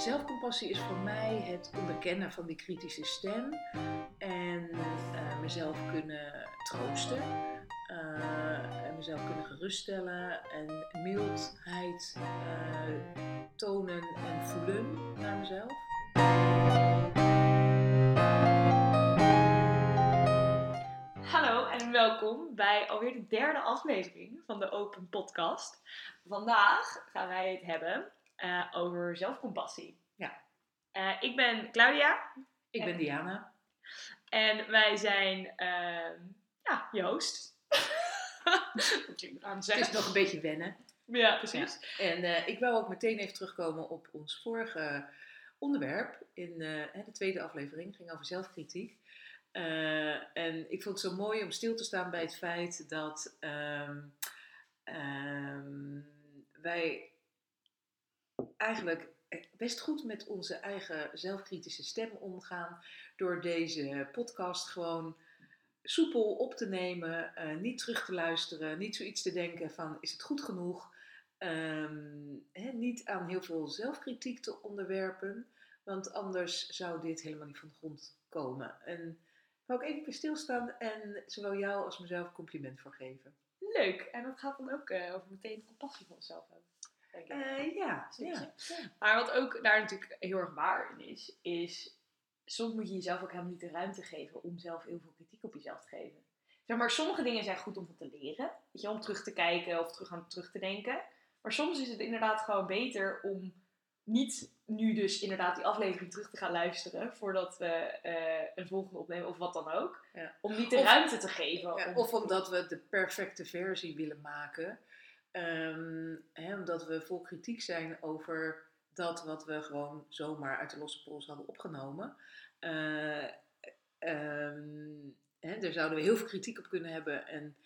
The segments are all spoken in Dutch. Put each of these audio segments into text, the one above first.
zelfcompassie is voor mij het onderkennen van die kritische stem en eh, mezelf kunnen troosten, eh, en mezelf kunnen geruststellen en mildheid eh, tonen en voelen naar mezelf. Hallo en welkom bij alweer de derde aflevering van de Open Podcast. Vandaag gaan wij het hebben eh, over zelfcompassie. Ja. Eh, ik ben Claudia Ik ben Diana. en wij zijn ehm, ja, je host. Het is nog een beetje wennen. Ja, precies. En eh, ik wil ook meteen even terugkomen op ons vorige onderwerp. In de tweede aflevering ging over zelfkritiek. En ik vond het zo mooi om stil te staan bij het feit dat ehm, ehm, wij eigenlijk best goed met onze eigen zelfkritische stem omgaan. Door deze podcast gewoon soepel op te nemen, eh, niet terug te luisteren, niet zoiets te denken van is het goed genoeg. Ehm, niet aan heel veel zelfkritiek te onderwerpen, want anders zou dit helemaal niet van de grond komen. En ik wou ook even bij stilstaan en zowel jou als mezelf compliment voor geven. Leuk. En dat gaat dan ook eh, over meteen compassie voor onszelf hebben. Denk ik. Eh, ja, ja. Maar wat ook daar natuurlijk heel erg waar in is, is soms moet je jezelf ook helemaal niet de ruimte geven om zelf heel veel kritiek op jezelf te geven. Zeg maar, sommige dingen zijn goed om van te leren, weet je, om terug te kijken of terug aan terug te denken. Maar soms is het inderdaad gewoon beter om niet nu dus inderdaad die aflevering terug te gaan luisteren voordat we eh, een volgende opnemen of wat dan ook. Ja. Om niet de Of- ruimte te geven. Ja, om- of omdat we de perfecte versie willen maken. Ehm, hè, omdat we vol kritiek zijn over dat wat we gewoon zomaar uit de losse pols hadden opgenomen. Hè, daar zouden we heel veel kritiek op kunnen hebben en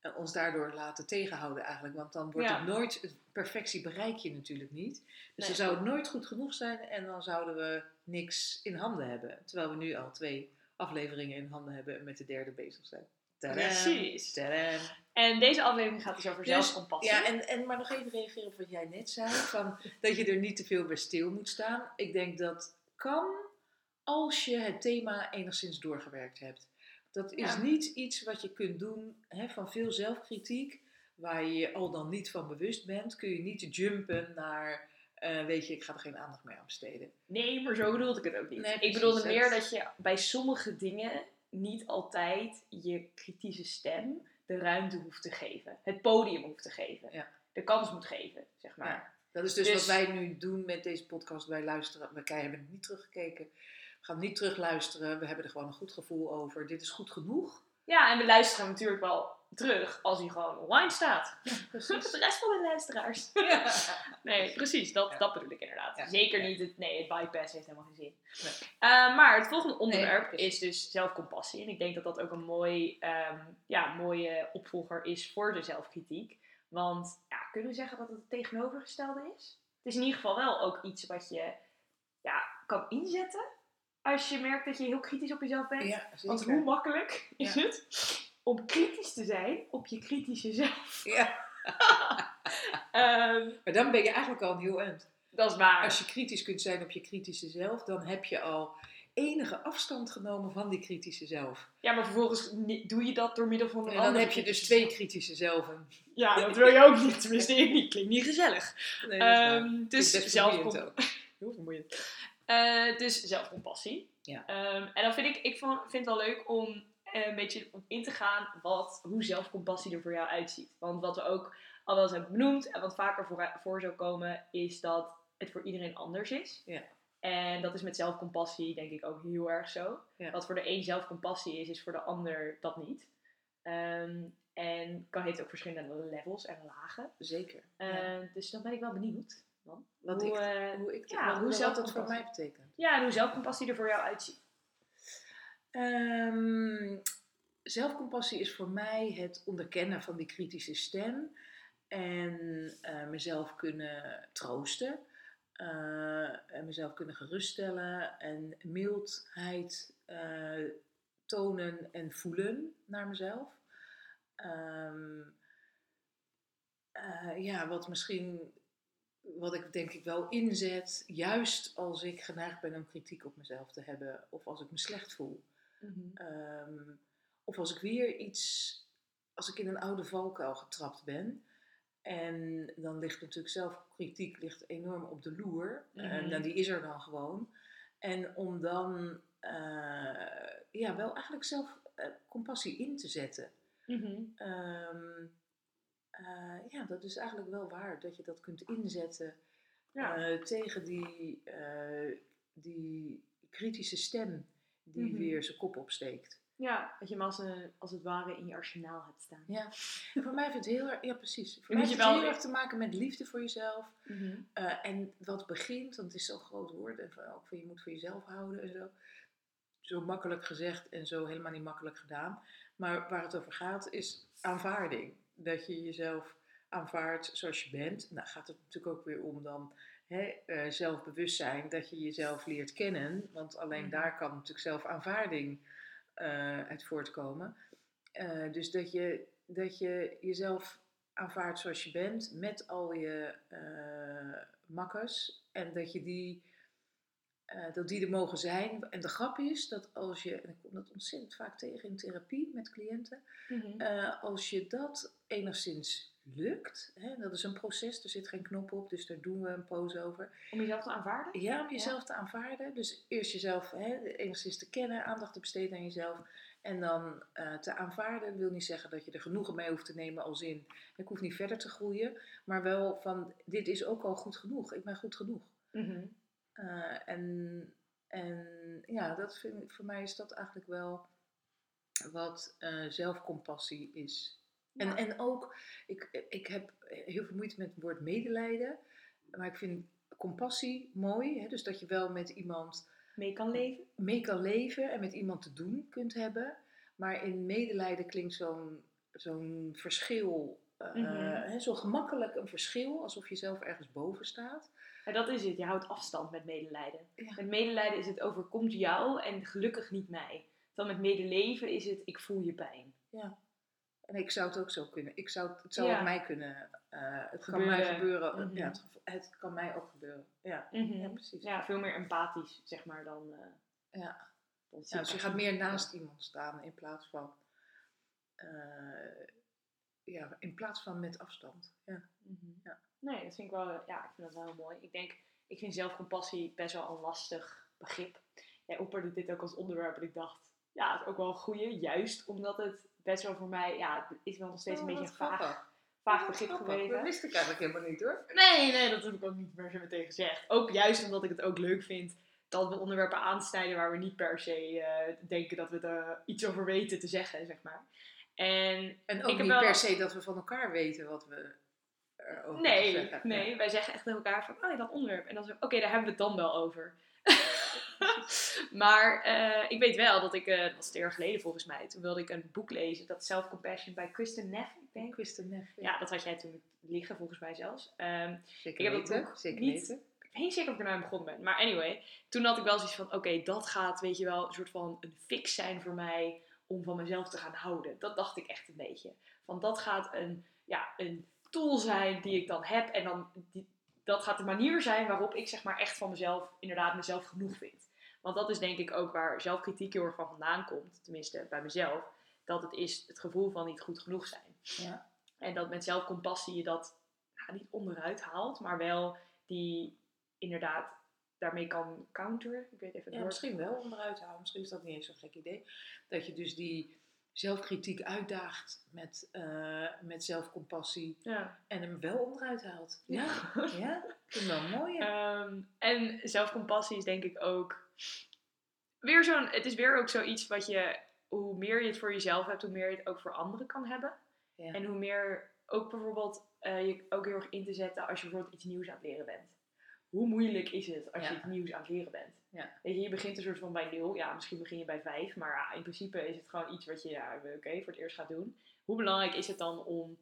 eh, ons daardoor laten tegenhouden eigenlijk. Want dan wordt Ja. het nooit, perfectie bereik je natuurlijk niet. Dus Nee. dan zou het nooit goed genoeg zijn en dan zouden we niks in handen hebben. Terwijl we nu al twee afleveringen in handen hebben en met de derde bezig zijn. Precies. En deze aflevering gaat dus over Dus, zelfcompassie. Ja, en, en maar nog even reageren op wat jij net zei, van dat je er niet te veel bij stil moet staan. Ik denk dat kan als je het thema enigszins doorgewerkt hebt. Dat is Ja. niet iets wat je kunt doen hè, van veel zelfkritiek, waar je je al dan niet van bewust bent, kun je niet jumpen naar, eh, weet je, ik ga er geen aandacht meer aan besteden. Nee, maar zo bedoelde ik het ook niet. Nee, ik bedoelde meer dat je bij sommige dingen niet altijd je kritische stem de ruimte hoeft te geven. Het podium hoeft te geven. Ja. De kans moet geven, zeg maar. Ja. Dat is dus, Dus- wat wij nu doen met deze podcast. Wij luisteren, we hebben het niet teruggekeken. We gaan niet terugluisteren. We hebben er gewoon een goed gevoel over. Dit is goed genoeg. Ja, en we luisteren natuurlijk wel terug als hij gewoon online staat. Precies. De rest van de luisteraars. Ja. Nee, precies. Dat, Ja. dat bedoel ik inderdaad. Ja. Zeker Ja. niet het, nee, het bypass heeft helemaal geen zin. Nee. Eh, maar het volgende onderwerp is dus zelfcompassie. En ik denk dat dat ook een mooi, ehm, ja, mooie opvolger is voor de zelfkritiek. Want ja, kunnen we zeggen dat het het tegenovergestelde is? Het is in ieder geval wel ook iets wat je ja, kan inzetten als je merkt dat je heel kritisch op jezelf bent. Ja, Want hoe makkelijk is Ja. het om kritisch te zijn op je kritische zelf? Ja. Ehm, Maar dan ben je eigenlijk al een heel eind. dat is waar. Als je kritisch kunt zijn op je kritische zelf, dan heb je al enige afstand genomen van die kritische zelf. Ja, maar vervolgens doe je dat door middel van een En dan heb je dus twee kritische zelven. Ja, dat wil je ook niet. Tenminste, ik niet. Klinkt niet gezellig. Nee, dat. Ehm, dus is best zelfcom- vermoeiend ook. Heel vermoeiend. Eh, dus zelfcompassie. Ja. Ehm, en dan vind ik, ik vind het wel leuk om een beetje op in te gaan wat, hoe zelfcompassie er voor jou uitziet. Want wat we ook al wel eens hebben benoemd en wat vaker voor, voor zou komen, is dat het voor iedereen anders is. Ja. En dat is met zelfcompassie denk ik ook heel erg zo. Ja. Wat voor de een zelfcompassie is, is voor de ander dat niet. Ehm, en kan heeft ook verschillende levels en lagen. Zeker. Eh, Ja. Dus dan ben ik wel benieuwd. Man. Wat hoe, ik, eh, hoe ik ja, hoe wat dat voor mij betekent. ja, en hoe zelfcompassie er voor jou uitziet. Ehm, zelfcompassie is voor mij het onderkennen van die kritische stem en eh, mezelf kunnen troosten, eh, en mezelf kunnen geruststellen en mildheid eh, tonen en voelen naar mezelf. Ehm, eh, ja, wat misschien wat ik denk ik wel inzet, juist als ik geneigd ben om kritiek op mezelf te hebben, of als ik me slecht voel. Mhm. Ehm, of als ik weer iets, als ik in een oude valkuil getrapt ben. En dan ligt natuurlijk zelfkritiek ligt enorm op de loer. En dan, die is er dan gewoon. En om dan eh, ja, wel eigenlijk zelf eh, compassie in te zetten. Mhm. Ehm, eh, ja, dat is eigenlijk wel waar. Dat je dat kunt inzetten Ja. tegen die, die kritische stem die Mhm. weer zijn kop opsteekt. ja, dat je hem als, een, als het ware in je arsenaal hebt staan. Ja, voor mij heeft het heel erg, ja precies. Voor mij heeft het heel erg te maken met liefde voor jezelf. Mhm. Eh, en wat begint, want het is zo'n groot woord, en ook van je moet voor jezelf houden en zo. Zo makkelijk gezegd en zo helemaal niet makkelijk gedaan. Maar waar het over gaat is aanvaarding. Dat je jezelf aanvaardt zoals je bent. Nou gaat het natuurlijk ook weer om dan hè, eh, zelfbewustzijn. Dat je jezelf leert kennen. Want alleen Mhm. daar kan natuurlijk zelfaanvaarding eh uit voortkomen. Eh, dus dat je, dat je jezelf aanvaardt zoals je bent, met al je eh makkers. En dat je die, dat die er mogen zijn. En de grap is dat als je, en ik kom dat ontzettend vaak tegen in therapie met cliënten, Mhm. als je dat enigszins lukt, hè, dat is een proces, er zit geen knop op, dus daar doen we een pose over. Om jezelf te aanvaarden? Ja, om jezelf te aanvaarden. Dus eerst jezelf hè, enigszins te kennen, aandacht te besteden aan jezelf. En dan eh, te aanvaarden wil niet zeggen dat je er genoegen mee hoeft te nemen als in... Ik hoef niet verder te groeien, maar wel van dit is ook al goed genoeg. Ik ben goed genoeg. Mhm. Eh, en, en ja, dat vind, voor mij is dat eigenlijk wel wat eh, zelfcompassie is. En, Ja. en ook, ik, ik heb heel veel moeite met het woord medelijden. Maar ik vind compassie mooi. Hè? Dus dat je wel met iemand Mee kan leven? mee kan leven en met iemand te doen kunt hebben. Maar in medelijden klinkt zo'n zo'n verschil, hè, zo gemakkelijk een verschil, alsof je zelf ergens boven staat. Ja, dat is het. Je houdt afstand met medelijden. Ja. Met medelijden is het overkomt jou en gelukkig niet mij. Dan met medeleven is het ik voel je pijn. En ik zou het ook zo kunnen. Ik zou, het- zou Ja. ook mij kunnen. eh, het kan mij gebeuren. Mhm. Ja, het, kan mij ook gebeuren. Ja, Mhm. ja precies. Ja, veel meer empathisch, zeg maar, dan... eh, Ja. dan Ja, dus je gaat meer naast iemand staan in plaats van. eh, ja, in plaats van met afstand. Ja. Mhm. Ja. Nee, dat vind ik wel, ja, ik vind dat wel heel mooi. Ik denk, ik vind zelfcompassie best wel een lastig begrip. Jij opperde dit ook als onderwerp en ik dacht, ja, het is ook wel een goeie. Juist omdat het best wel voor mij, ja, het is wel nog steeds Oh, een wat beetje een vaag, vaag Oh, begrip gebleven. Dat wist ik eigenlijk helemaal niet hoor. Nee, nee, dat heb ik ook niet per se meteen gezegd. Ook juist omdat ik het ook leuk vind dat we onderwerpen aansnijden waar we niet per se eh, denken dat we er iets over weten te zeggen, zeg maar. En En Ik ook heb niet wel- per se dat we van elkaar weten wat we erover nee, zeggen. nee, wij zeggen echt tegen elkaar van, oh ja, dat onderwerp. En dan zeggen we, oké, daar hebben we het dan wel over. maar eh, ik weet wel dat ik, eh, dat was twee jaar geleden volgens mij, toen wilde ik een boek lezen, dat Self-Compassion bij Kristen Neff, ik denk. Kristen Neff. Ja, dat had jij toen liggen volgens mij zelfs. Ehm, zeker ik heb dat weten. zeker niet- weten. ik weet niet zeker of ik er nou aan begonnen ben. Maar anyway, toen had ik wel zoiets van, oké, dat gaat, weet je wel, een soort van een fix zijn voor mij om van mezelf te gaan houden. Dat dacht ik echt een beetje. Van dat gaat een, ja, een tool zijn die ik dan heb. En dan, die, dat gaat de manier zijn waarop ik zeg maar echt van mezelf, inderdaad mezelf genoeg vind. Want dat is denk ik ook waar zelfkritiek heel erg van vandaan komt. Tenminste, bij mezelf. Dat het is het gevoel van niet goed genoeg zijn. Ja. En dat met zelfcompassie je dat nou, niet onderuit haalt, maar wel die inderdaad daarmee kan counteren. Ik weet even Ja, misschien wel onderuit halen. Misschien is dat niet eens zo'n gek idee. Dat je dus die zelfkritiek uitdaagt met, eh, met zelfcompassie Ja. en hem wel onderuit haalt. Ja, ja. Ik vind wel mooi. ja. Ehm, en zelfcompassie is denk ik ook weer zo'n. Het is weer ook zoiets wat je. Hoe meer je het voor jezelf hebt, hoe meer je het ook voor anderen kan hebben. Ja. En hoe meer ook bijvoorbeeld eh, je ook heel erg in te zetten als je bijvoorbeeld iets nieuws aan het leren bent. Hoe moeilijk is het als je iets nieuws aan het leren bent? Ja. Weet je, je begint een soort van bij nul. Ja, misschien begin je bij vijf. Maar ja, in principe is het gewoon iets wat je ja, oké, voor het eerst gaat doen. Hoe belangrijk is het dan om...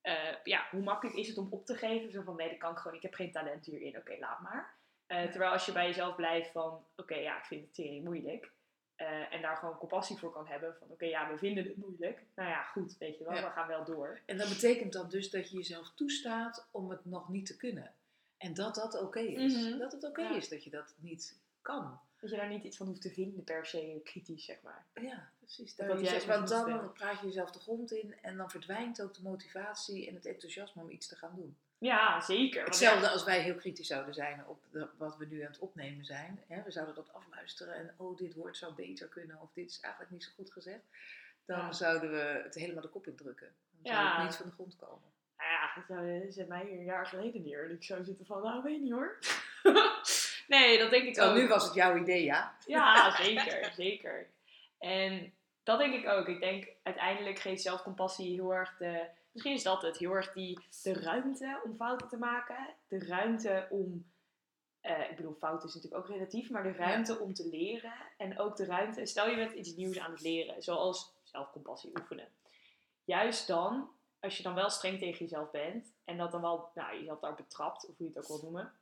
eh, ja, hoe makkelijk is het om op te geven? Zo van, nee, dat kan ik gewoon. Ik heb geen talent hierin. Oké, laat maar. Eh. Terwijl als je bij jezelf blijft van... Oké, ja, ik vind het tering moeilijk. eh, en daar gewoon compassie voor kan hebben. Van, oké, ja, we vinden het moeilijk. Nou ja, goed, weet je wel. Ja. We gaan wel door. En dat betekent dan dus dat je jezelf toestaat om het nog niet te kunnen. En dat dat oké is. Mhm. Dat het oké Ja. is dat je dat niet kan. Dat je daar niet iets van hoeft te vinden per se kritisch, zeg maar. Ja, precies. Daar want dan praat je jezelf de grond in en dan verdwijnt ook de motivatie en het enthousiasme om iets te gaan doen. Ja, zeker. Hetzelfde als wij heel kritisch zouden zijn op de- wat we nu aan het opnemen zijn. Hè? We zouden dat afluisteren en oh, dit woord zou beter kunnen of dit is eigenlijk niet zo goed gezegd. Dan Ja. zouden we het helemaal de kop indrukken. Dan zou Ja. het niet van de grond komen. Nou ja, dat zou- zet mij hier een jaar geleden neer. En ik zou zitten van, nou, weet niet hoor. nee, dat denk ik Terwijl ook. nu was het jouw idee, ja? Ja, zeker, zeker. En dat denk ik ook. Ik denk uiteindelijk geeft zelfcompassie heel erg de. Misschien is dat het, heel erg die, de ruimte om fouten te maken. De ruimte om. eh, ik bedoel, fouten is natuurlijk ook relatief, maar de ruimte om te leren. En ook de ruimte. Stel je bent iets nieuws aan het leren, zoals zelfcompassie oefenen. Juist dan, als je dan wel streng tegen jezelf bent. En dat dan wel, nou, jezelf daar betrapt, of hoe je het ook wil noemen.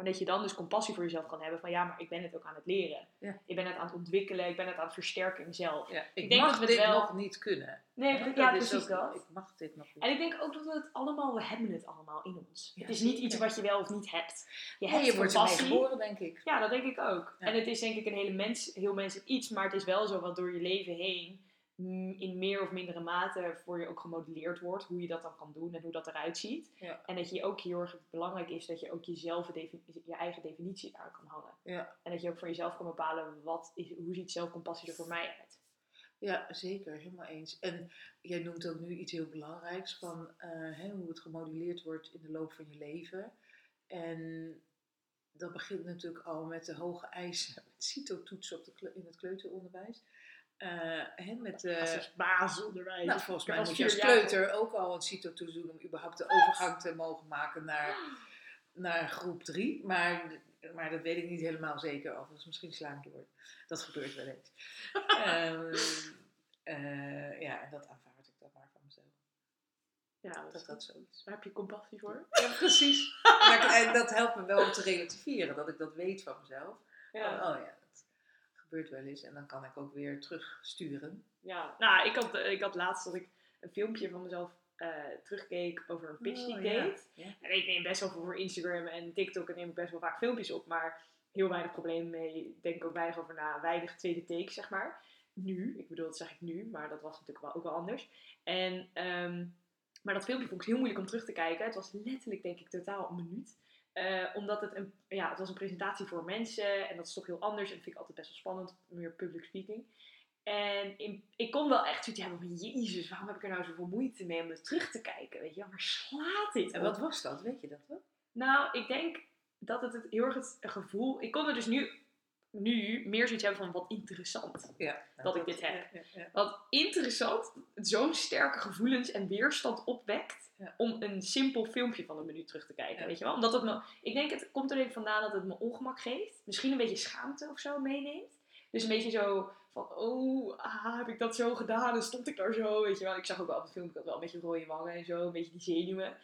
Maar dat je dan dus compassie voor jezelf kan hebben van ja, maar ik ben het ook aan het leren. Ja. Ik ben het aan het ontwikkelen, ik ben het aan het versterken in mezelf. ja ik, denk mag dat we dit wel- nog niet kunnen. Nee, ja, precies ook- dat. Ik mag dit nog niet. En ik denk ook dat we het allemaal, we hebben het allemaal in ons. Het is niet iets wat je wel of niet hebt. Je hebt je wordt ermee geboren, denk ik. Ja, dat denk ik ook. En het is denk ik een hele mens, heel menselijk iets, maar het is wel zo wat door je leven heen in meer of mindere mate voor je ook gemodelleerd wordt. Hoe je dat dan kan doen en hoe dat eruit ziet. Ja. En dat je ook heel erg belangrijk is dat je ook jezelf je eigen definitie daar kan hangen. Ja. En dat je ook voor jezelf kan bepalen wat is, hoe ziet zelfcompassie er voor mij uit. Ja, zeker, helemaal eens. En jij noemt ook nu iets heel belangrijks van eh, hè, hoe het gemoduleerd wordt in de loop van je leven. En dat begint natuurlijk al met de hoge eisen, met CITO-toetsen op de kleu- in het kleuteronderwijs. Eh, hè, met basisonderwijs. nou, volgens mij moet je als kleuter ook al een CITO-toets doen om überhaupt de overgang te mogen maken naar, naar groep 3. Maar, maar dat weet ik niet helemaal zeker. Of dus misschien sla ik door. Dat gebeurt wel eens. Ehm, eh, ja, en dat aanvaard ik dan maar van mezelf. Ja, dat, Dat dat zo is. Daar heb je compassie voor. Ja, precies. Maar en dat helpt me wel om te relativeren, dat ik dat weet van mezelf. Ja. oh ja, gebeurt wel eens. En dan kan ik ook weer terugsturen. Ja, nou, ik had, ik had laatst dat ik een filmpje van mezelf eh, terugkeek over een pitch die ik Oh, deed. Ja. En ik neem best wel veel voor Instagram en TikTok en neem ik best wel vaak filmpjes op, maar heel weinig problemen mee. Ik denk ook weinig over na, weinig tweede take, zeg maar. Nu, ik bedoel, dat zeg ik nu, maar dat was natuurlijk wel ook wel anders. En, ehm, maar dat filmpje vond ik heel moeilijk om terug te kijken. Het was letterlijk, denk ik, totaal een minuut. Eh, omdat het een, ja, het was een presentatie voor mensen en dat is toch heel anders. En dat vind ik altijd best wel spannend, meer public speaking. En in- ik kon wel echt zoiets hebben van, jezus, waarom heb ik er nou zoveel moeite mee om er terug te kijken? Weet je, waar slaat dit En wat was dat? Weet je dat wel? Nou, ik denk dat het, het heel erg het gevoel... Ik kon er dus nu, nu meer zoiets hebben van, wat interessant. Ja. Dat ik dit heb. Ja. Wat interessant, zo'n sterke gevoelens en weerstand opwekt... Om een simpel filmpje van een minuut terug te kijken, weet je wel? Omdat het me... Ik denk, het komt er even vandaan dat het me ongemak geeft. Misschien een beetje schaamte of zo meeneemt. Dus een beetje zo van, oh, ah, heb ik dat zo gedaan? En stond ik daar zo, weet je wel. Ik zag ook wel op het filmpje, wel een beetje rode wangen en zo, een beetje die zenuwen.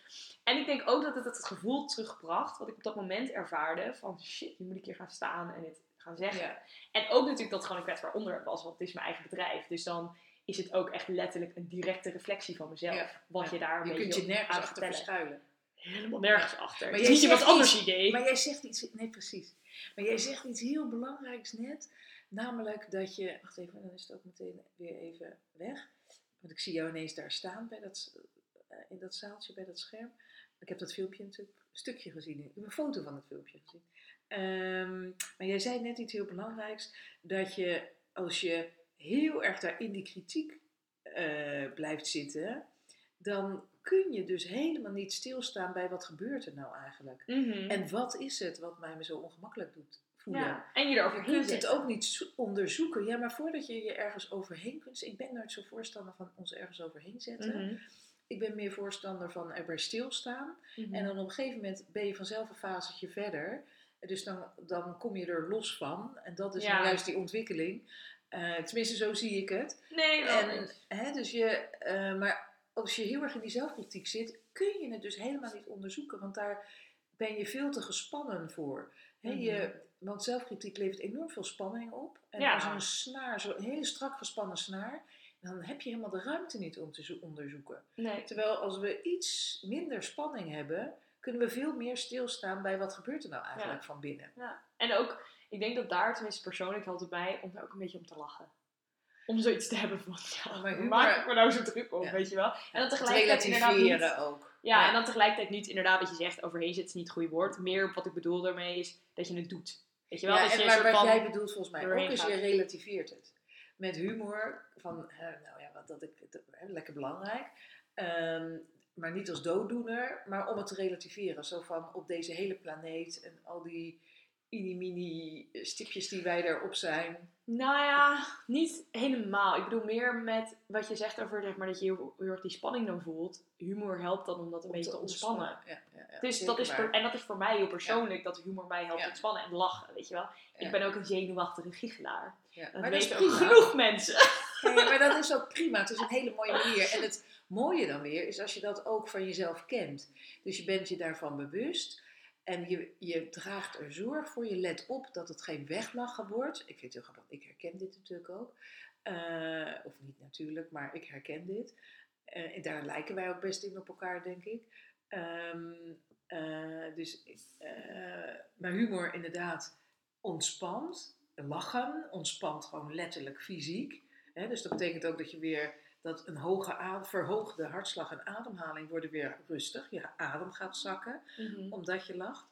En ik denk ook dat het het gevoel terugbracht, wat ik op dat moment ervaarde, van shit, nu moet ik hier gaan staan en dit gaan zeggen. Ja. En ook natuurlijk dat het gewoon een kwetsbaar onderwerp was, want het is mijn eigen bedrijf. Dus dan is het ook echt letterlijk een directe reflectie van mezelf. Ja, Wat je daar een Je beetje kunt je nergens achter vertellen. verschuilen. Helemaal nergens achter. Maar jij is niet iemand zegt anders iets- idee. Maar jij zegt iets, nee precies. Maar jij zegt iets heel belangrijks net. Namelijk dat je, wacht even, dan is het ook meteen weer even weg. Want ik zie jou ineens daar staan bij dat, eh, in dat zaaltje, bij dat scherm. Ik heb dat filmpje natuurlijk een stukje gezien. Ik heb een foto van het filmpje gezien. Ehm, maar jij zei net iets heel belangrijks. Dat je, als je heel erg daar in die kritiek eh, blijft zitten, dan kun je dus helemaal niet stilstaan bij wat gebeurt er nou eigenlijk. Mhm. En wat is het wat mij me zo ongemakkelijk doet voelen? ja. en je Je kunt het ook niet zo- onderzoeken. Ja, maar voordat je je ergens overheen kunt... Ik ben nooit zo voorstander van ons ergens overheen zetten. Mhm. Ik ben meer voorstander van erbij stilstaan. Mhm. En dan op een gegeven moment ben je vanzelf een fasetje verder. Dus dan, dan kom je er los van. En dat is Ja. nou juist die ontwikkeling. Eh, tenminste, zo zie ik het. Nee, En, hè, dus je, eh, maar als je heel erg in die zelfkritiek zit, kun je het dus helemaal niet onderzoeken. Want daar ben je veel te gespannen voor. Hè, Mhm. je, want zelfkritiek levert enorm veel spanning op. En Ja. als een snaar, zo'n hele strak gespannen snaar, dan heb je helemaal de ruimte niet om te zo- onderzoeken. Nee. Terwijl als we iets minder spanning hebben, kunnen we veel meer stilstaan bij wat gebeurt er nou eigenlijk van binnen. Ja. En ook, ik denk dat daar, tenminste persoonlijk helpt het mij, om er ook een beetje om te lachen. Om zoiets te hebben van, ja, Maar humor- maak ik me nou zo druk op, Ja. weet je wel. En dan tegelijkertijd inderdaad niet... ook. Ja, en dan tegelijkertijd niet inderdaad wat je zegt, overheen zit is niet het goede woord. Meer wat ik bedoel daarmee is dat je het doet. Weet je wel, dat je en maar wat van... jij bedoelt volgens mij ook is, gaat. je relativeert het. Met humor, van, eh, nou ja, wat dat ik, dat- lekker belangrijk. Ehm, maar niet als dooddoener, maar om het te relativeren. Zo van, op deze hele planeet en al die mini-mini stipjes die wij erop zijn. Nou ja, niet helemaal. Ik bedoel meer met wat je zegt over zeg maar, dat je heel, heel erg die spanning dan voelt. Humor helpt dan om dat een om beetje te ontspannen. Ja, ja, ja, Dus dat is per- en dat is voor mij heel persoonlijk dat humor mij helpt ontspannen en lachen, weet je wel. Ik ben ook een zenuwachtige giechelaar. Ja, Dat maar dat is genoeg mensen. Maar dat is ook prima. Het is een hele mooie manier. En het mooie dan weer is als je dat ook van jezelf kent. Dus je bent je daarvan bewust. En je, je draagt er zorg voor. Je let op dat het geen weglachen wordt. Ik vind het heel grappig. Ik herken dit natuurlijk ook. Eh, of niet natuurlijk, maar ik herken dit. Eh, daar lijken wij ook best in op elkaar, denk ik. Ehm, eh, dus, maar humor inderdaad ontspant. Lachen ontspant gewoon letterlijk fysiek. Dus dat betekent ook dat je weer dat een hoge verhoogde hartslag en ademhaling worden weer rustig. Je adem gaat zakken omdat je lacht.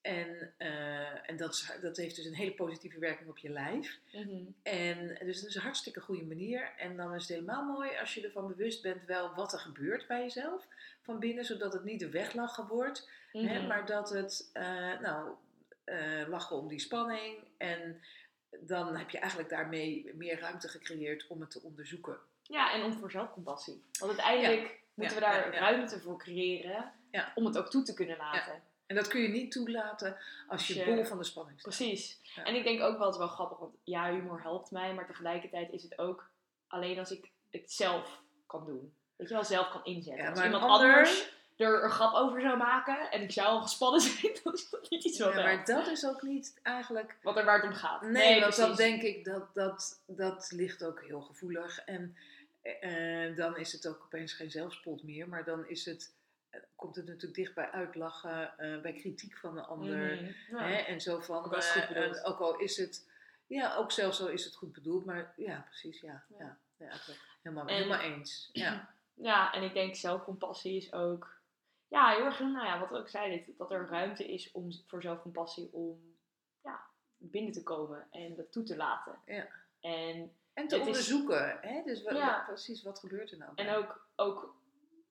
En, eh, en dat, dat heeft dus een hele positieve werking op je lijf. Mhm. En dus het is een hartstikke goede manier. En dan is het helemaal mooi als je ervan bewust bent wel wat er gebeurt bij jezelf van binnen, zodat het niet een weglachen wordt. Hè, Mhm. maar dat het, eh, nou, eh, lachen om die spanning. En dan heb je eigenlijk daarmee meer ruimte gecreëerd om het te onderzoeken. Ja, en om voor zelfcompassie. Want uiteindelijk moeten we daar ruimte voor creëren om het ook toe te kunnen laten. En dat kun je niet toelaten als je je- bol van de spanning staat. Precies. En ik denk ook wel, het wel grappig, want ja, humor helpt mij, maar tegelijkertijd is het ook alleen als ik het zelf kan doen. Weet je wel, zelf kan inzetten. Als iemand ander- anders er een grap over zou maken en ik zou al gespannen zijn, dan is dat niet iets wat Ja, maar dat is ook niet eigenlijk Wat er waar het om gaat. Nee, want dan precies. denk ik dat, dat dat ligt ook heel gevoelig. En eh, dan is het ook opeens geen zelfspot meer. Maar dan is het, eh, komt het natuurlijk dicht bij uitlachen, eh, bij kritiek van de ander. Mhm. Ja. Hè? En zo van, Ook en ook al is het, ja, ook zelfs zo is het goed bedoeld. Maar ja, precies, ja. Ja. ja. helemaal, En- helemaal eens. Ja. Ja, en ik denk zelfcompassie is ook. Ja, heel erg, nou ja, wat we ook zeiden, dat er ruimte is om, voor zelfcompassie om ja, binnen te komen en dat toe te laten. Ja. En, En te Het is- onderzoeken, hè? Dus Ja. precies, wat gebeurt er nou? en ook, ook,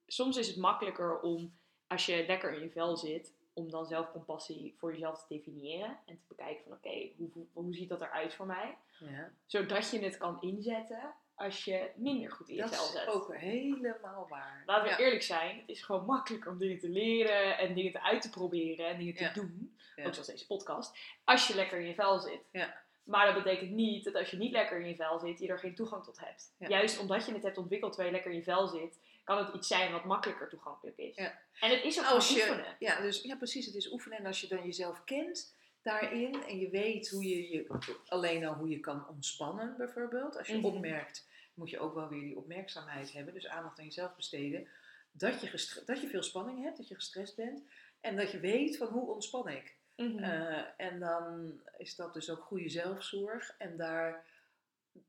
soms is het makkelijker om, als je lekker in je vel zit, om dan zelfcompassie voor jezelf te definiëren en te bekijken van oké, hoe, hoe, hoe ziet dat eruit voor mij? Ja. Zodat je het kan inzetten als je minder goed in je Dat vel is zit. ook helemaal waar. Laten we Ja. eerlijk zijn, het is gewoon makkelijker om dingen te leren en dingen te uit te proberen en dingen te Ja. doen. Ook zoals deze podcast. Als je lekker in je vel zit. Ja. Maar dat betekent niet dat als je niet lekker in je vel zit, je er geen toegang tot hebt. Ja. Juist omdat je het hebt ontwikkeld terwijl je lekker in je vel zit, kan het iets zijn wat makkelijker toegankelijk is. Ja. En het is ook als gewoon je, oefenen. ja, dus, ja, precies. Het is oefenen. En als je dan jezelf kent daarin en je weet hoe je, je alleen al hoe je kan ontspannen, bijvoorbeeld. Als je Mhm. opmerkt, moet je ook wel weer die opmerkzaamheid hebben. Dus aandacht aan jezelf besteden. Dat je, dat je veel spanning hebt, dat je gestrest bent. En dat je weet van hoe ontspan ik. Mhm. Eh, en dan is dat dus ook goede zelfzorg. En daar,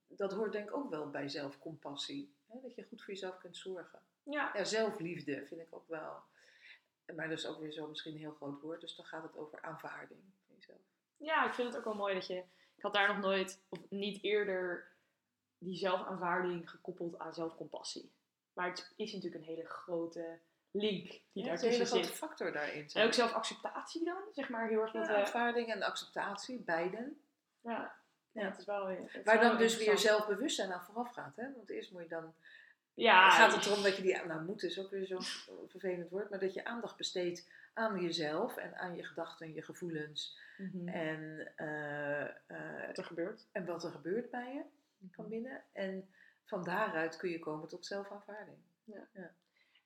dat hoort denk ik ook wel bij zelfcompassie. Hè? Dat je goed voor jezelf kunt zorgen. ja. Ja, zelfliefde vind ik ook wel. Maar dat is ook weer zo misschien een heel groot woord. Dus dan gaat het over aanvaarding van jezelf. ja, ik vind het ook wel mooi dat je... Ik had daar nog nooit, of niet eerder, die zelfaanvaarding gekoppeld aan zelfcompassie. Maar het is natuurlijk een hele grote link die Ja, dat is een hele grote zit. factor daarin. En ook zelfacceptatie dan, zeg maar heel erg Ja, we... aanvaarding en acceptatie, beiden. Ja, ja, Ja. het is wel... is Waar wel dan dus weer zelfbewustzijn aan vooraf gaat. Hè? Want eerst moet je dan... Ja, gaat het erom dat je die... Nou, moet is ook weer zo'n vervelend woord. Maar dat je aandacht besteedt aan jezelf. En aan je gedachten, je gevoelens. Mhm. En, eh, eh, wat er gebeurt. en wat er gebeurt bij je. van binnen. En van daaruit kun je komen tot zelfaanvaarding. Ja.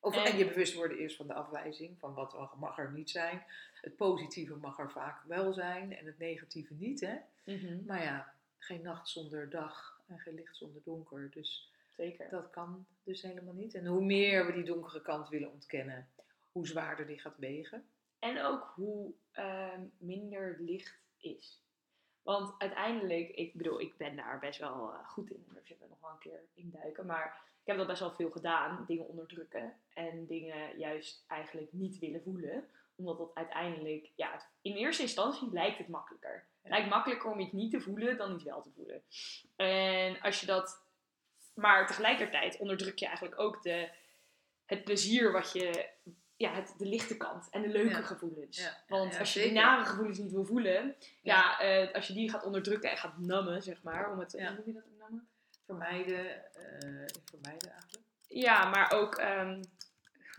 Of, En- je bewust worden eerst van de afwijzing, van wat er- mag er niet zijn. Het positieve mag er vaak wel zijn en het negatieve niet. Hè? Mhm. Maar ja, geen nacht zonder dag en geen licht zonder donker. Dus Zeker. dat kan dus helemaal niet. En hoe meer we die donkere kant willen ontkennen, hoe zwaarder die gaat wegen. En ook hoe ehm, minder licht is. Want uiteindelijk, ik bedoel, ik ben daar best wel eh, goed in. Daar zullen we nog wel een keer in duiken. Maar heb dat best wel veel gedaan. Dingen onderdrukken. En dingen juist eigenlijk niet willen voelen. Omdat dat uiteindelijk, ja, het- in eerste instantie lijkt het makkelijker. Het lijkt makkelijker om iets niet te voelen dan iets wel te voelen. En als je dat, maar tegelijkertijd onderdruk je eigenlijk ook de, het plezier wat je, ja, het, de lichte kant en de leuke Ja. gevoelens. Ja, Want ja, als je die nare gevoelens niet wil voelen, ja, eh, als je die gaat onderdrukken en gaat nammen, zeg maar, om het, hoe noem je dat? Vermijden, eh, vermijden eigenlijk. Ja, maar ook, ehm,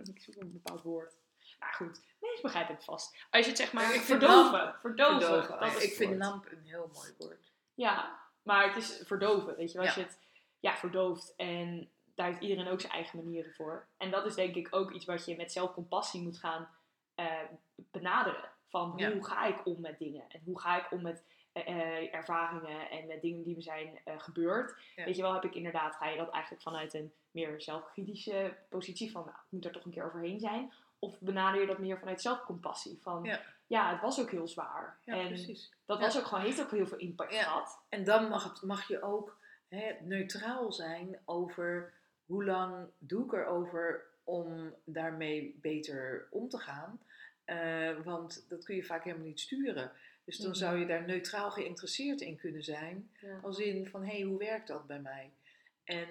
ik zoek een bepaald woord. Nou goed, mensen begrijpen het vast. Als je het zeg maar Ik vind verdoven, verdoven, Verdoven. dat is ik vind woord. namp een heel mooi woord. Ja, maar het is verdoven, weet je wel. Als Ja. je het ja, verdooft en daar heeft iedereen ook zijn eigen manieren voor. En dat is denk ik ook iets wat je met zelfcompassie moet gaan eh, benaderen. Van Ja. hoe ga ik om met dingen? En hoe ga ik om met eh, eh, ervaringen en met dingen die me zijn eh, gebeurd? Ja. Weet je wel, heb ik inderdaad, ga je dat eigenlijk vanuit een meer zelfkritische positie van, nou, ik moet er toch een keer overheen zijn? Of benader je dat meer vanuit zelfcompassie? Van, Ja. ja, het was ook heel zwaar. Ja, en precies. dat was ook gewoon, heeft ook heel veel impact gehad. En dan mag, het, mag je ook hè, neutraal zijn over hoe lang doe ik erover om daarmee beter om te gaan. Want dat kun je vaak helemaal niet sturen. Dus dan Mhm. zou je daar neutraal geïnteresseerd in kunnen zijn. Ja. Als in van, hé, hey, hoe werkt dat bij mij? En,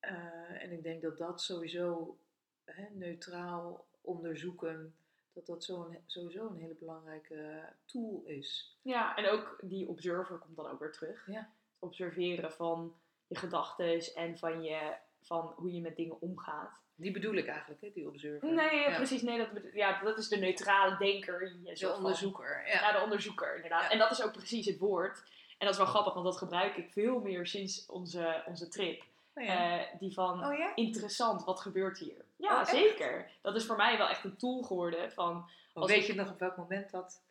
eh, en ik denk dat dat sowieso hè, neutraal onderzoeken, dat dat zo'n, sowieso een hele belangrijke tool is. Ja, en ook die observer komt dan ook weer terug. Ja. Het observeren van je gedachten en van, je, van hoe je met dingen omgaat. Die bedoel ik eigenlijk, hè, die observer. Nee, ja. precies. Nee, dat, ja, dat is de neutrale denker. De van. onderzoeker, ja. Ja, de onderzoeker, inderdaad. Ja. En dat is ook precies het woord. En dat is wel grappig, want dat gebruik ik veel meer sinds onze, onze trip. Oh ja. Eh, die van, oh ja? interessant, wat gebeurt hier? Ja, Oh, zeker. Dat is voor mij wel echt een tool geworden van... Als weet ik- je nog op welk moment dat...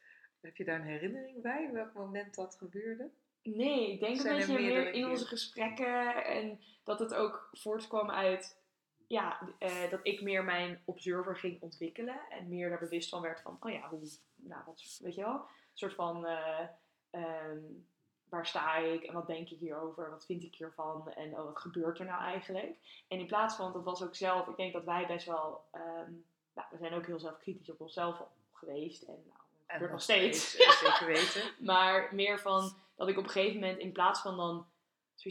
Heb je daar een herinnering bij? Welk moment dat gebeurde? Nee, ik denk Zijn een beetje meer in onze gesprekken en dat het ook voortkwam uit ja, eh, dat ik meer mijn observer ging ontwikkelen en meer daar bewust van werd van, oh ja, hoe, nou, wat, weet je wel, een soort van, eh, ehm, waar sta ik en wat denk ik hierover, wat vind ik hiervan en oh, wat gebeurt er nou eigenlijk? En in plaats van, dat was ook zelf, ik denk dat wij best wel, ehm, nou, we zijn ook heel zelfkritisch op onszelf geweest en nou, dat gebeurt nog steeds. eh, Zeker weten. Maar meer van dat ik op een gegeven moment in plaats van dan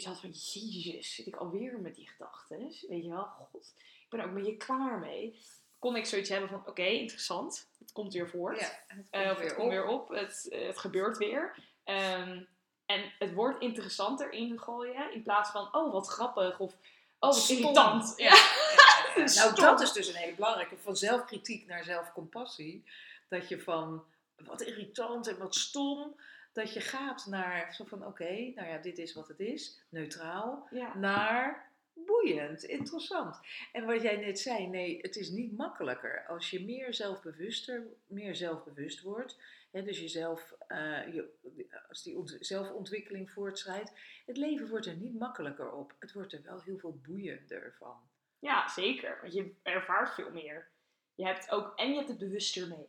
zoiets had van Jezus, zit ik alweer met die gedachten. Weet je wel, god, ik ben er ook een beetje klaar mee. Kon ik zoiets hebben van oké, interessant. Het komt weer voort. Ja, het Eh, komt of het weer komt op. weer op. Het, eh, het gebeurt weer. Ehm, en het woord interessanter ingooien in plaats van oh wat grappig of oh wat Stom. irritant. Ja. Nou, dat is dus een hele belangrijke. Van zelfkritiek naar zelfcompassie. Dat je van wat irritant en wat stom. Dat je gaat naar zo van oké, nou ja, dit is wat het is. Neutraal. Ja. Naar boeiend, interessant. En wat jij net zei, nee, het is niet makkelijker. Als je meer zelfbewuster, meer zelfbewust wordt. Hè, dus jezelf, eh, je, als die ont- zelfontwikkeling voortschrijdt. Het leven wordt er niet makkelijker op. Het wordt er wel heel veel boeiender van. Ja, zeker. Want je ervaart veel meer. Je hebt ook, en je hebt het bewuster mee.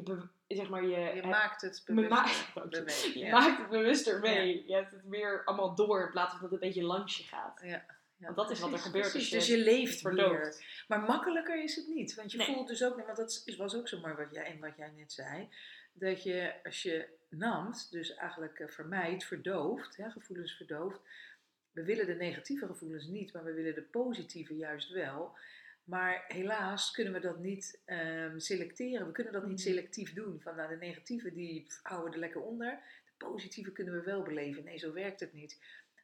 Je, zeg maar, je, Je hebt- maakt het bewuster. bewegen, je ja. maakt het bewuster mee. Je hebt het meer allemaal door in plaats van dat het een beetje langs je gaat. Ja, ja, Want dat is wat er gebeurt precies. Dus je leeft meer. Maar makkelijker is het niet. Want je Nee. voelt dus ook, want dat was ook zo mooi wat jij, en wat jij net zei. Dat je als je namt, dus eigenlijk eh, vermijdt, verdooft, hè, gevoelens verdooft. We willen de negatieve gevoelens niet, maar we willen de positieve juist wel. Maar helaas kunnen we dat niet ehm, selecteren. We kunnen dat niet Mhm. selectief doen. Van nou, de negatieve die houden we er lekker onder. De positieve kunnen we wel beleven. Nee, zo werkt het niet.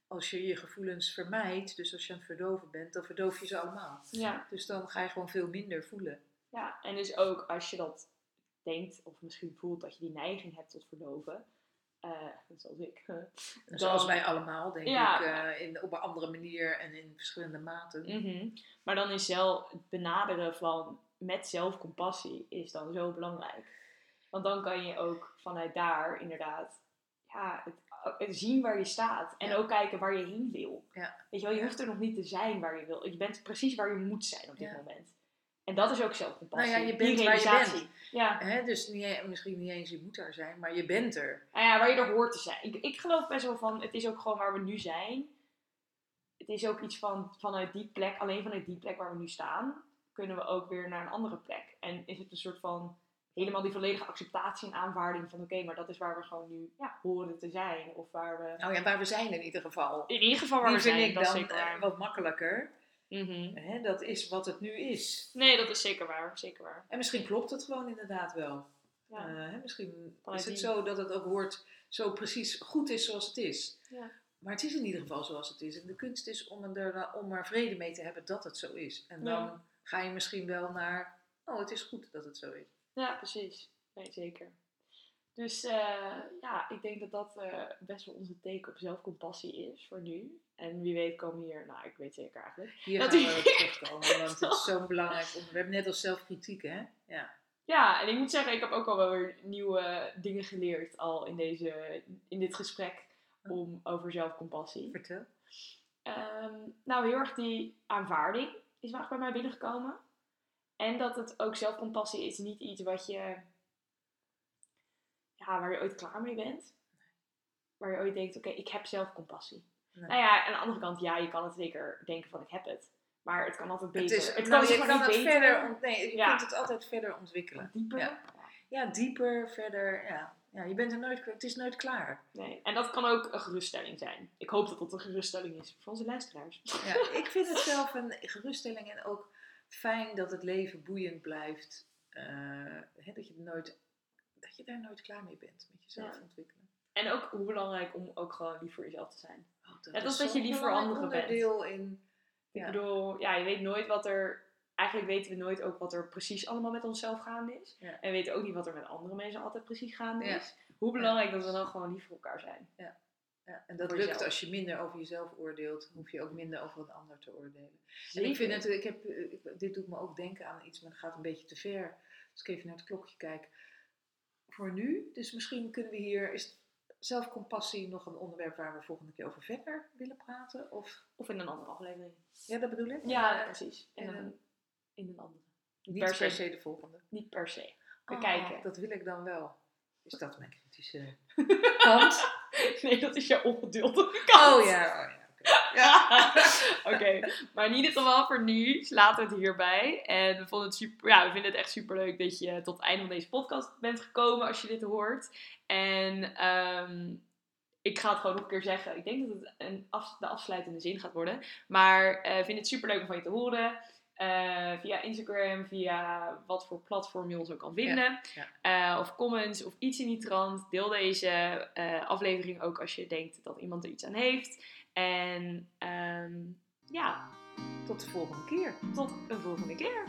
Als je je gevoelens vermijdt, dus als je aan het verdoven bent, dan verdoof je ze allemaal. Ja. Dus dan ga je gewoon veel minder voelen. ja, en dus ook als je dat denkt, of misschien voelt dat je die neiging hebt tot verdoven. Eh, net zoals ik. Dan- Zoals wij allemaal, denk Ja. ik, eh, in, op een andere manier en in verschillende maten. Mhm. Maar dan is zelf het benaderen van met zelfcompassie is dan zo belangrijk. Want dan kan je ook vanuit daar inderdaad ja, het, het zien waar je staat. En Ja. ook kijken waar je heen wil. Ja. Weet je wel, je hoeft er nog niet te zijn waar je wil. Je bent precies waar je moet zijn op dit moment. En dat is ook zelfcompassie. Nou ja, je bent waar je bent. Ja. Dus niet, e- misschien niet eens je moet daar zijn, maar je bent er. Nou ja, waar je er hoort te zijn. Ik, ik geloof best wel van, het is ook gewoon waar we nu zijn. Het is ook iets van, vanuit die plek, alleen vanuit die plek waar we nu staan, kunnen we ook weer naar een andere plek. En is het een soort van, helemaal die volledige acceptatie en aanvaarding van, oké, maar dat is waar we gewoon nu ja, horen te zijn. Of waar we, Nou ja, waar we zijn in ieder geval. in ieder geval waar Die we zijn, ik dat is dan zeker eh, wat makkelijker. Hè? Dat is wat het nu is. Nee, dat is zeker waar, zeker waar. En misschien klopt het gewoon inderdaad wel. Ja. Eh, hè, misschien is het zo dat het ook hoort zo precies goed is zoals het is. Ja. Maar het is in ieder geval zoals het is. En de kunst is om er, om er vrede mee te hebben dat het zo is. En dan Ja. ga je misschien wel naar, oh het is goed dat het zo is. Ja, precies. Nee, zeker. Dus eh, ja, ik denk dat dat eh, best wel onze take op zelfcompassie is voor nu. En wie weet komen hier, nou ik weet zeker eigenlijk. Hier Dat gaan we terugkomen, want het is zo'n belangrijk onderwerp. Net als zelfkritiek, hè? Ja. Ja, en ik moet zeggen, ik heb ook al wel weer nieuwe dingen geleerd al in, deze, in dit gesprek om, over zelfcompassie. Vertel. Ehm, nou, heel erg die aanvaarding is wel echt bij mij binnengekomen. En dat het ook zelfcompassie is niet iets wat je, ja, waar je ooit klaar mee bent. Waar je ooit denkt, oké, ik heb zelfcompassie. Nee. Nou ja, aan de andere kant, ja, je kan het zeker denken van ik heb het. Maar het kan altijd Het beter. is, het nou, kan je zeg kan het beter, verder, nee, je Ja. kunt het altijd verder ontwikkelen. dieper. Ja. Ja, dieper, verder, ja. Ja, je bent er nooit, het is nooit klaar. Nee. En dat kan ook een geruststelling zijn. Ik hoop dat dat een geruststelling is voor onze luisteraars. Ja, ik vind het zelf een geruststelling en ook fijn dat het leven boeiend blijft. Eh, hè, dat, je nooit, dat je daar nooit klaar mee bent met jezelf Ja. ontwikkelen. En ook hoe belangrijk om ook gewoon lief voor jezelf te zijn. Oh, Net als dat je lief voor anderen bent. onderdeel in. Ik Ja. bedoel, ja, je weet nooit wat er... Eigenlijk weten we nooit ook wat er precies allemaal met onszelf gaande is. Ja. En we weten ook niet wat er met andere mensen altijd precies gaande Ja. is. Hoe belangrijk dat we dan gewoon lief voor elkaar zijn. Ja, en dat lukt jezelf. als je minder over jezelf oordeelt, hoef je ook minder over een ander te oordelen. En ik vind het, ik heb, eh, ik- dit doet me ook denken aan iets, maar dat gaat een beetje te ver. Als ik even naar het klokje kijk. Voor nu, dus misschien kunnen we hier, is zelfcompassie nog een onderwerp waar we volgende keer over verder willen praten? Of, Of in een andere aflevering. ja, dat bedoel ik? Ja, precies. In en een, in een andere. niet per per se. de volgende. Niet per se. We Oh, kijken. Dat wil ik dan wel. Is dat mijn kritische kant? Nee, dat is jouw ongeduldige kant. Oh ja, oh ja. oké. Ja. Oké, maar in ieder geval voor nu laten we het hierbij. En we, vonden het super, ja, we vinden het echt super leuk dat je tot het einde van deze podcast bent gekomen als je dit hoort. En ehm, ik ga het gewoon nog een keer zeggen. Ik denk dat het een af, de afsluitende zin gaat worden. Maar eh vind het super leuk om van je te horen. Eh, via Instagram, via wat voor platform je ons ook kan vinden. Eh, of comments of iets in die trant. Deel deze aflevering ook als je denkt dat iemand er iets aan heeft. En ehm, ja, Tot de volgende keer. tot een volgende keer.